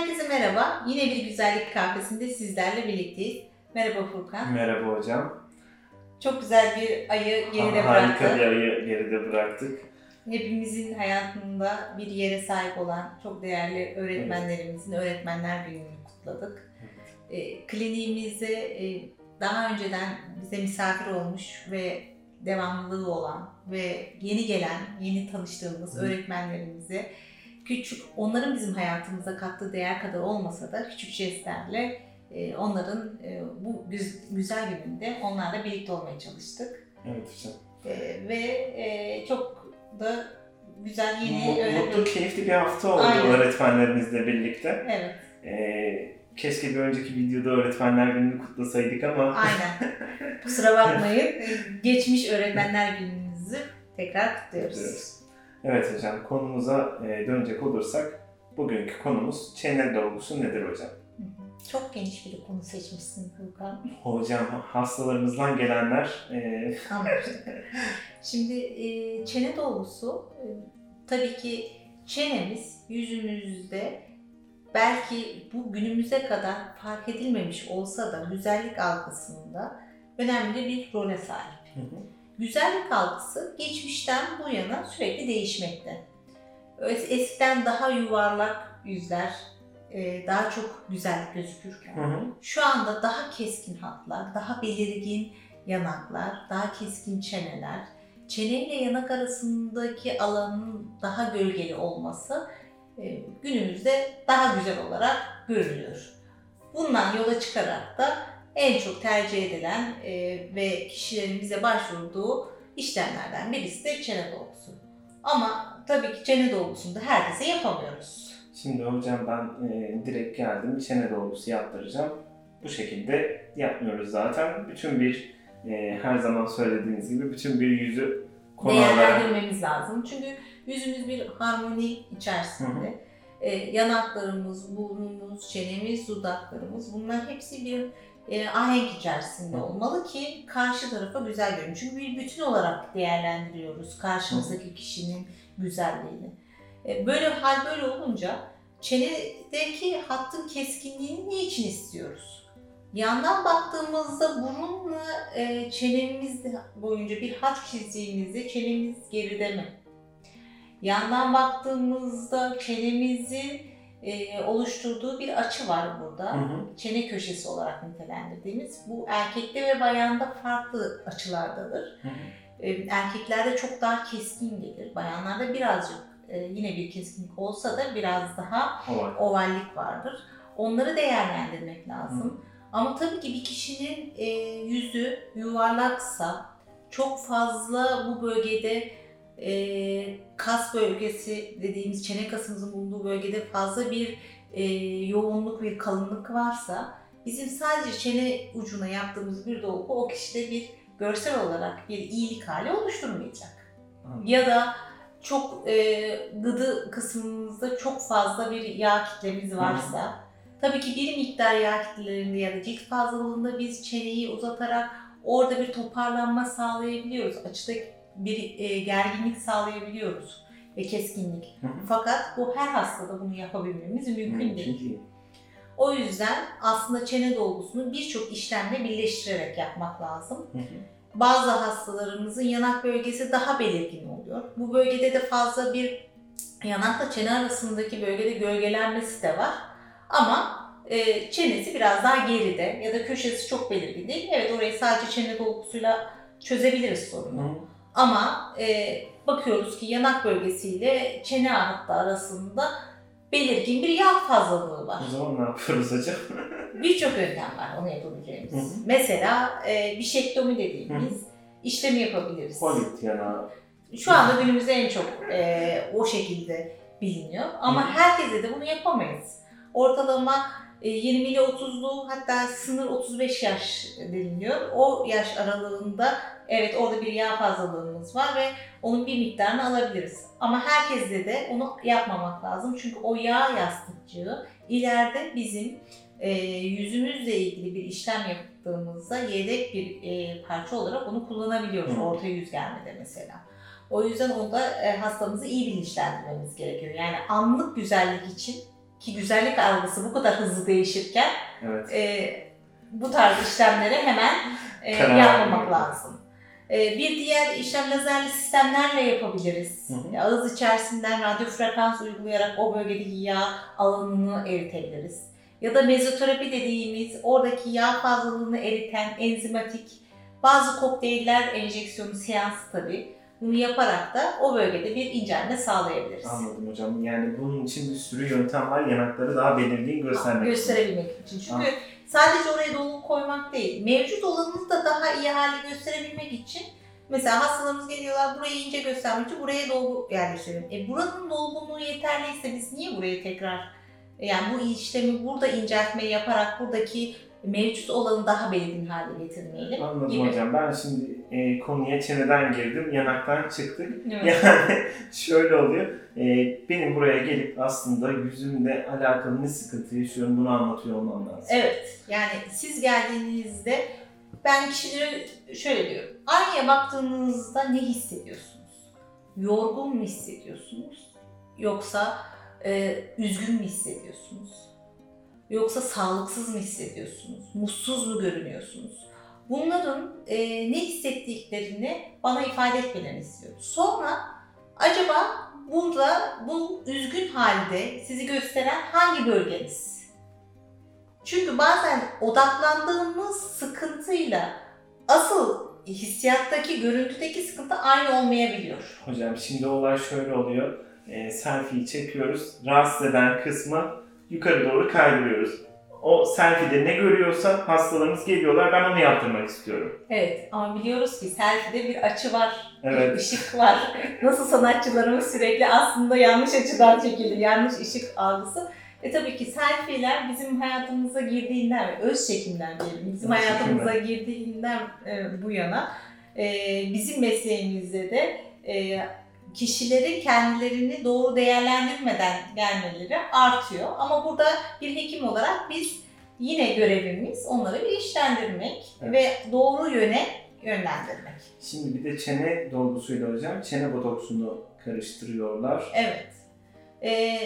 Herkese merhaba. Yine bir güzellik kahvesinde sizlerle birlikteyiz. Merhaba Furkan. Merhaba hocam. Çok güzel bir ayı geride Harika bıraktık. bir ayı geride bıraktık. Hepimizin hayatında bir yere sahip olan çok değerli öğretmenlerimizin Öğretmenler Günü'nü kutladık. E, kliniğimize e, daha önceden bize misafir olmuş ve devamlılığı olan ve yeni gelen, yeni tanıştığımız Hı. öğretmenlerimize küçük, onların bizim hayatımıza kattığı değer kadar olmasa da küçük jestlerle e, onların e, bu güz- güzel gününde onlarla birlikte olmaya çalıştık. Evet hocam. E, ve e, çok da güzel yeni öğretmen... mutlu, keyifli bir hafta oldu Aynen. öğretmenlerimizle birlikte. Evet, Ee, keşke bir önceki videoda öğretmenler gününü kutlasaydık ama aynen. Kusura bakmayın. E, Geçmiş öğretmenler gününüzü tekrar kutluyoruz. kutluyoruz. Evet hocam konumuza e, dönecek olursak bugünkü konumuz çene dolgusu nedir hocam? Çok geniş bir konu seçmişsin Furkan. Hocam hastalarımızdan gelenler e. Şimdi e, çene dolgusu e, tabii ki çenemiz yüzümüzde belki bu günümüze kadar fark edilmemiş olsa da güzellik algısında önemli bir role sahip. Hı hı. Güzellik algısı geçmişten bu yana sürekli değişmekte. Es- Eskiden daha yuvarlak yüzler e, daha çok güzel gözükürken hı hı. şu anda daha keskin hatlar, daha belirgin yanaklar, daha keskin çeneler, çene ile yanak arasındaki alanın daha gölgeli olması e, günümüzde daha güzel olarak görülüyor. Bundan yola çıkarak da en çok tercih edilen e, ve kişilerin bize başvurduğu işlemlerden birisi de çene dolgusu. Ama tabii ki çene dolgusunu da herkese yapamıyoruz. Şimdi hocam ben e, direkt geldim çene dolgusu yaptıracağım. Bu şekilde yapmıyoruz zaten. Bütün bir e, her zaman söylediğiniz gibi bütün bir yüzü konulara değerlendirmemiz lazım. Çünkü yüzümüz bir harmoni içerisinde. Ee, yanaklarımız, burnumuz, çenemiz, dudaklarımız bunlar hepsi bir e, ahenk içerisinde olmalı ki karşı tarafa güzel görün. Çünkü bir bütün olarak değerlendiriyoruz karşımızdaki kişinin güzelliğini. E, böyle hal böyle olunca çenedeki hattın keskinliğini ne için istiyoruz? Yandan baktığımızda burunla e, çenemiz boyunca bir hat çizdiğimizde çenemiz geride mi? Yandan baktığımızda çenemizin e, oluşturduğu bir açı var burada. Hı hı. Çene köşesi olarak nitelendirdiğimiz. Bu erkekte ve bayanda farklı açılardadır. Hı hı. E, erkeklerde çok daha keskin gelir. Bayanlarda birazcık e, yine bir keskinlik olsa da biraz daha O var. ovallik vardır. Onları değerlendirmek lazım. Ama tabii ki bir kişinin e, yüzü yuvarlaksa çok fazla bu bölgede e, kas bölgesi dediğimiz çene kasımızın bulunduğu bölgede fazla bir e, yoğunluk bir kalınlık varsa bizim sadece çene ucuna yaptığımız bir dolgu o kişide bir görsel olarak bir iyilik hali oluşturmayacak Anladım. ya da çok e, gıdı kısmımızda çok fazla bir yağ kitlemiz varsa tabii ki bir miktar yağ kitlelerinde ya da cilt fazlalığında biz çeneyi uzatarak orada bir toparlanma sağlayabiliyoruz. Açıda bir e, gerginlik sağlayabiliyoruz ve keskinlik. Hı hı. Fakat bu her hastada bunu yapabilmemiz mümkün değil. Mümkün değil. O yüzden aslında çene dolgusunu birçok işlemle birleştirerek yapmak lazım. Hı hı. Bazı hastalarımızın yanak bölgesi daha belirgin oluyor. Bu bölgede de fazla bir yanakla çene arasındaki bölgede gölgelenmesi de var. Ama e, çenesi biraz daha geride ya da köşesi çok belirgin değil. Evet orayı sadece çene dolgusuyla çözebiliriz Hı sorunu. hı. Ama e, bakıyoruz ki yanak bölgesiyle çene hattı arasında belirgin bir yağ fazlalığı var. O zaman ne yapıyoruz hocam? Birçok yöntem var onu yapabileceğimiz. Hı hı. Mesela e, bişektomi dediğimiz işlemi yapabiliriz. Polit yana. Şu anda günümüzde en çok e, o şekilde biliniyor. Ama Hı hı. herkese de bunu yapamayız. Ortalama 20 ile 30'lu hatta sınır 35 yaş deniliyor. O yaş aralığında evet orada bir yağ fazlalığımız var ve onun bir miktarını alabiliriz. Ama herkeste de onu yapmamak lazım. Çünkü o yağ yastıkçığı ileride bizim e, yüzümüzle ilgili bir işlem yaptığımızda yedek bir e, parça olarak onu kullanabiliyoruz. Hı. Orta yüz gelmede mesela. O yüzden onda e, hastamızı iyi bilinçlendirmemiz gerekiyor. Yani anlık güzellik için ki güzellik algısı bu kadar hızlı değişirken Evet. e, bu tarz işlemleri hemen e, yapmamak lazım. E, bir diğer işlem lazerli sistemlerle yapabiliriz. Hı hı. Ağız içerisinden radyo frekans uygulayarak o bölgedeki yağ alanını eritebiliriz. Ya da mezoterapi dediğimiz oradaki yağ fazlalığını eriten enzimatik bazı kokteyller enjeksiyonu seansı tabii. Bunu yaparak da o bölgede bir incelme sağlayabiliriz. Anladım hocam. Yani bunun için bir sürü yöntem var. Yanakları daha belirgin göstermek için. gösterebilmek için. Çünkü sadece oraya dolgu koymak değil, mevcut olanını da daha iyi hale gösterebilmek için mesela hastalarımız geliyorlar burayı ince göstermek için buraya dolgu yerleştirelim. E buranın dolgunluğu yeterliyse biz niye buraya tekrar yani bu işlemi burada inceltme yaparak buradaki mevcut olanı daha belirgin hale getirmeyelim Anladım gibi. hocam. Ben şimdi e, konuya çeneden girdim, yanaktan çıktık. Evet. Yani şöyle oluyor. e, benim buraya gelip aslında yüzümle alakalı ne sıkıntı yaşıyorum bunu anlatıyor olmam lazım. Evet. Yani siz geldiğinizde ben kişilere şöyle diyorum. Aynaya baktığınızda ne hissediyorsunuz? Yorgun mu hissediyorsunuz? Yoksa e, üzgün mü hissediyorsunuz? Yoksa sağlıksız mı hissediyorsunuz? Mutsuz mu görünüyorsunuz? Bunların e, ne hissettiklerini bana ifade etmelerini istiyorum. Sonra acaba burada bu üzgün halde sizi gösteren hangi bölgeniz? Çünkü bazen odaklandığımız sıkıntıyla asıl hissiyattaki, görüntüdeki sıkıntı aynı olmayabiliyor. Hocam şimdi olay şöyle oluyor. E, selfie'yi çekiyoruz. Rahatsız eden kısmı yukarı doğru kaydırıyoruz. O selfie'de ne görüyorsa hastalarımız geliyorlar. Ben onu yaptırmak istiyorum. Evet ama biliyoruz ki selfie'de bir açı var, bir Evet. ışık var. Nasıl sanatçılarımız sürekli aslında yanlış açıdan çekildi, yanlış ışık algısı. E tabii ki selfie'ler bizim hayatımıza girdiğinden öz çekimler diyelim, bizim Öz hayatımıza girdiğinden e, bu yana e, bizim mesleğimizde de e, kişilerin kendilerini doğru değerlendirmeden gelmeleri artıyor. Ama burada bir hekim olarak biz yine görevimiz onları bilinçlendirmek Evet. ve doğru yöne yönlendirmek. Şimdi bir de çene dolgusuyla hocam çene botoksunu karıştırıyorlar. Evet. E,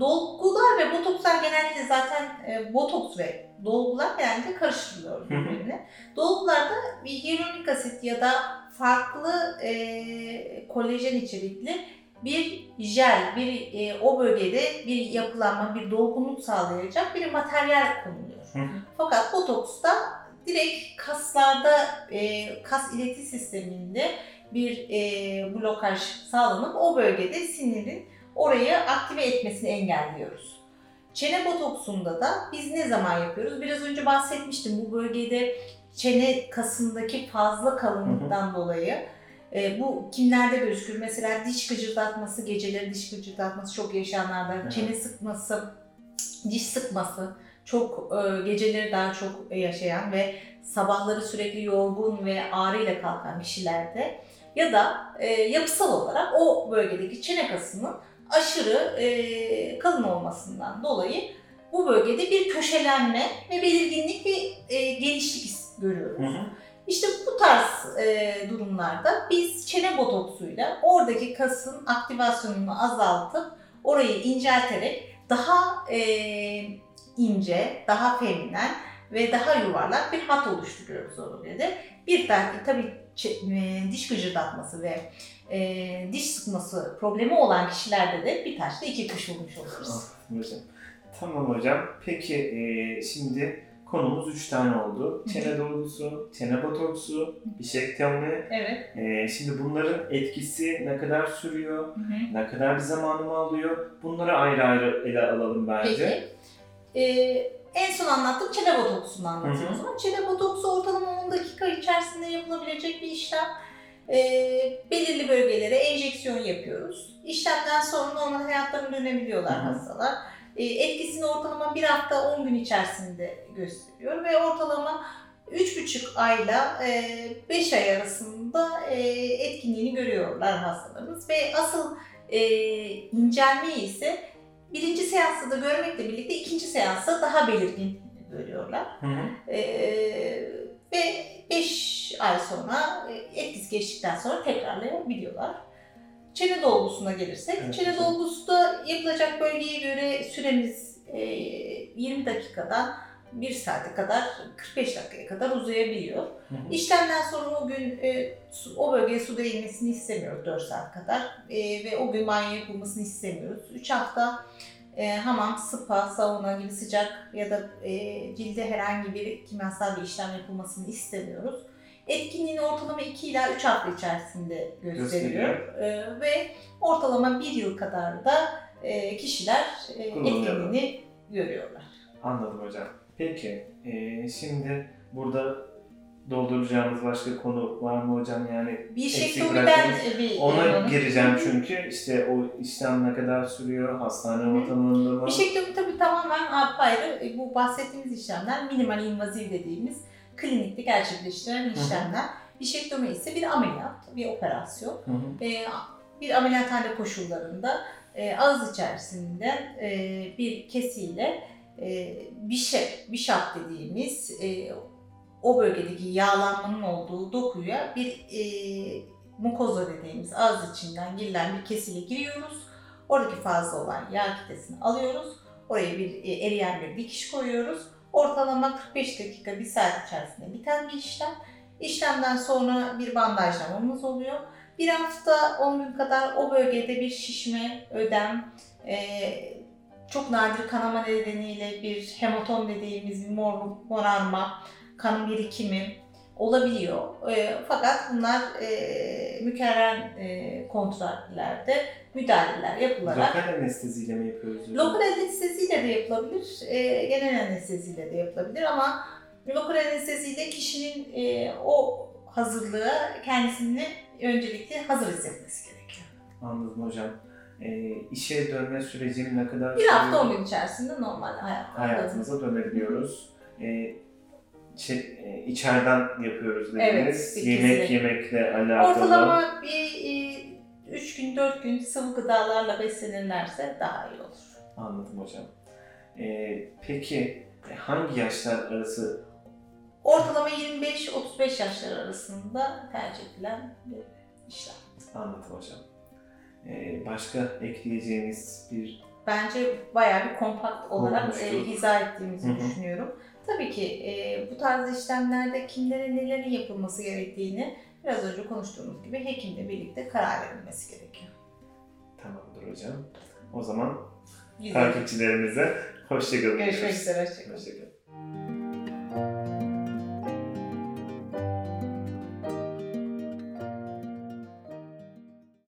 dolgular ve botokslar genellikle zaten e, botoks ve dolgular genellikle karıştırılıyor birbirine. Dolgularda bir hyaluronik asit ya da farklı e, kolajen içerikli bir jel, bir e, o bölgede bir yapılanma, bir dolgunluk sağlayacak bir materyal konuluyor. Hı. Fakat botoksta direkt kaslarda, e, kas ileti sisteminde bir e, blokaj sağlanıp o bölgede sinirin orayı aktive etmesini engelliyoruz. Çene botoksunda da biz ne zaman yapıyoruz? Biraz önce bahsetmiştim bu bölgede çene kasındaki fazla kalınlıktan dolayı e, bu kimlerde gözükür? Mesela diş gıcırdatması, geceleri diş gıcırdatması çok yaşayanlarda, Evet. çene sıkması, diş sıkması çok e, geceleri daha çok yaşayan ve sabahları sürekli yorgun ve ağrıyla kalkan kişilerde ya da e, yapısal olarak o bölgedeki çene kasının aşırı e, kalın olmasından dolayı bu bölgede bir köşelenme ve belirginlik ve e, genişlik görüyoruz. Hı hı. İşte bu tarz e, durumlarda biz çene botoksuyla oradaki kasın aktivasyonunu azaltıp orayı incelterek daha e, ince, daha feminen ve daha yuvarlak bir hat oluşturuyoruz o bölgede. Bir tane tabii e, diş gıcırdatması ve e, diş sıkması problemi olan kişilerde de bir taşla iki kuş vurmuş oluruz. Anladım hocam. Tamam hocam. Peki e, şimdi konumuz üç tane oldu. Çene dolgusu, çene botoksu, bişektomi. Evet. E, şimdi bunların etkisi ne kadar sürüyor? Ne kadar bir zamanımı alıyor? Bunları ayrı ayrı ele alalım bence. Peki. Ee, en son anlattım çene botoksunu anlatayım o zaman. Çene botoksu ortalama 10 dakika içerisinde yapılabilecek bir işlem. Ee, belirli bölgelere enjeksiyon yapıyoruz. İşlemden sonra normal hayatlarına dönebiliyorlar Hı hı. hastalar. Ee, etkisini ortalama bir hafta 10 gün içerisinde gösteriyor ve ortalama 3,5 ayla 5 ay arasında e, etkinliğini görüyorlar hastalarımız ve asıl e, incelmeyi ise birinci seansta da görmekle birlikte ikinci seansta daha belirgin görüyorlar. Hı hı. Ee, ve 5 ay sonra e, etkisi geçtikten sonra tekrarlayabiliyorlar. Çene dolgusuna gelirsek, Evet, çene hocam. dolgusu da yapılacak bölgeye göre süremiz e, 20 dakikadan 1 saate kadar 45 dakikaya kadar uzayabiliyor. Hı hı. İşlemden sonra o gün e, su- o bölgeye su değmesini istemiyoruz 4 saat kadar E, ve o gün banyo yapılmasını istemiyoruz. 3 hafta e, hamam, spa, sauna gibi sıcak ya da e, cilde herhangi bir kimyasal bir işlem yapılmasını istemiyoruz. Etkinliğini ortalama 2 ila 3 hafta içerisinde gösteriyor. E, ve ortalama 1 yıl kadar da e, kişiler e, etkinliğini görüyorlar. Anladım hocam. Peki, e, şimdi burada dolduracağımız başka konu var mı hocam? Yani Bir bıraktınız. bir ona onu- gireceğim çünkü işte o işlem ne kadar sürüyor, hastane ortamında mı? Bişektomi tabii tamamen apayrı. E, Bu bahsettiğimiz işlemler minimal invaziv dediğimiz klinikte gerçekleştirilen işlemler. Bişektomi ise bir ameliyat, bir operasyon. Hı hı. E, bir ameliyathane koşullarında e, ağız içerisinde e, bir kesiyle e, bişep, bişap dediğimiz e, o bölgedeki yağlanmanın olduğu dokuya bir e, mukoza dediğimiz ağız içinden girilen bir kesiyle giriyoruz. Oradaki fazla olan yağ kitlesini alıyoruz. Oraya bir e, eriyen bir dikiş koyuyoruz. Ortalama 45 dakika, bir saat içerisinde biten bir işlem. İşlemden sonra bir bandajlamamız oluyor. Bir hafta 10 gün kadar o bölgede bir şişme, ödem, e, çok nadir kanama nedeniyle bir hematom dediğimiz bir mor, morarma, kan birikimi olabiliyor. E, fakat bunlar e, mükerrer e, kontrollerde müdahaleler yapılarak Lokal anesteziyle mi yapıyoruz? Lokal anesteziyle de yapılabilir, e, genel anesteziyle de yapılabilir ama lokal anesteziyle kişinin e, o hazırlığa kendisini öncelikle hazır hissetmesi gerekiyor. Anladım hocam. E, işe dönme sürecim ne kadar Bir hafta? 10 gün içerisinde normal hayat. hayatımıza dönebiliyoruz. E, şey, e, içeriden yapıyoruz dediniz. Evet, Yemek ikisi. yemekle alakalı. Ortalama bir 3 gün 4 gün sıvı gıdalarla beslenirlerse daha iyi olur. Anladım hocam. E, peki e, hangi yaşlar arası Ortalama 25-35 yaşlar arasında tercih edilen bir işlem. anladım hocam. E, başka ekleyeceğiniz bir bence bayağı bir kompakt olarak Olmuştu. e, izah ettiğimizi Hı hı. düşünüyorum. Tabii ki e, bu tarz işlemlerde kimlere nelerin yapılması gerektiğini biraz önce konuştuğumuz gibi hekimle birlikte karar verilmesi gerekiyor. tamamdır hocam. O zaman Güzel. takipçilerimize hoşçakalın. Görüşmek üzere. Hoşçakalın. Hoşçakalın.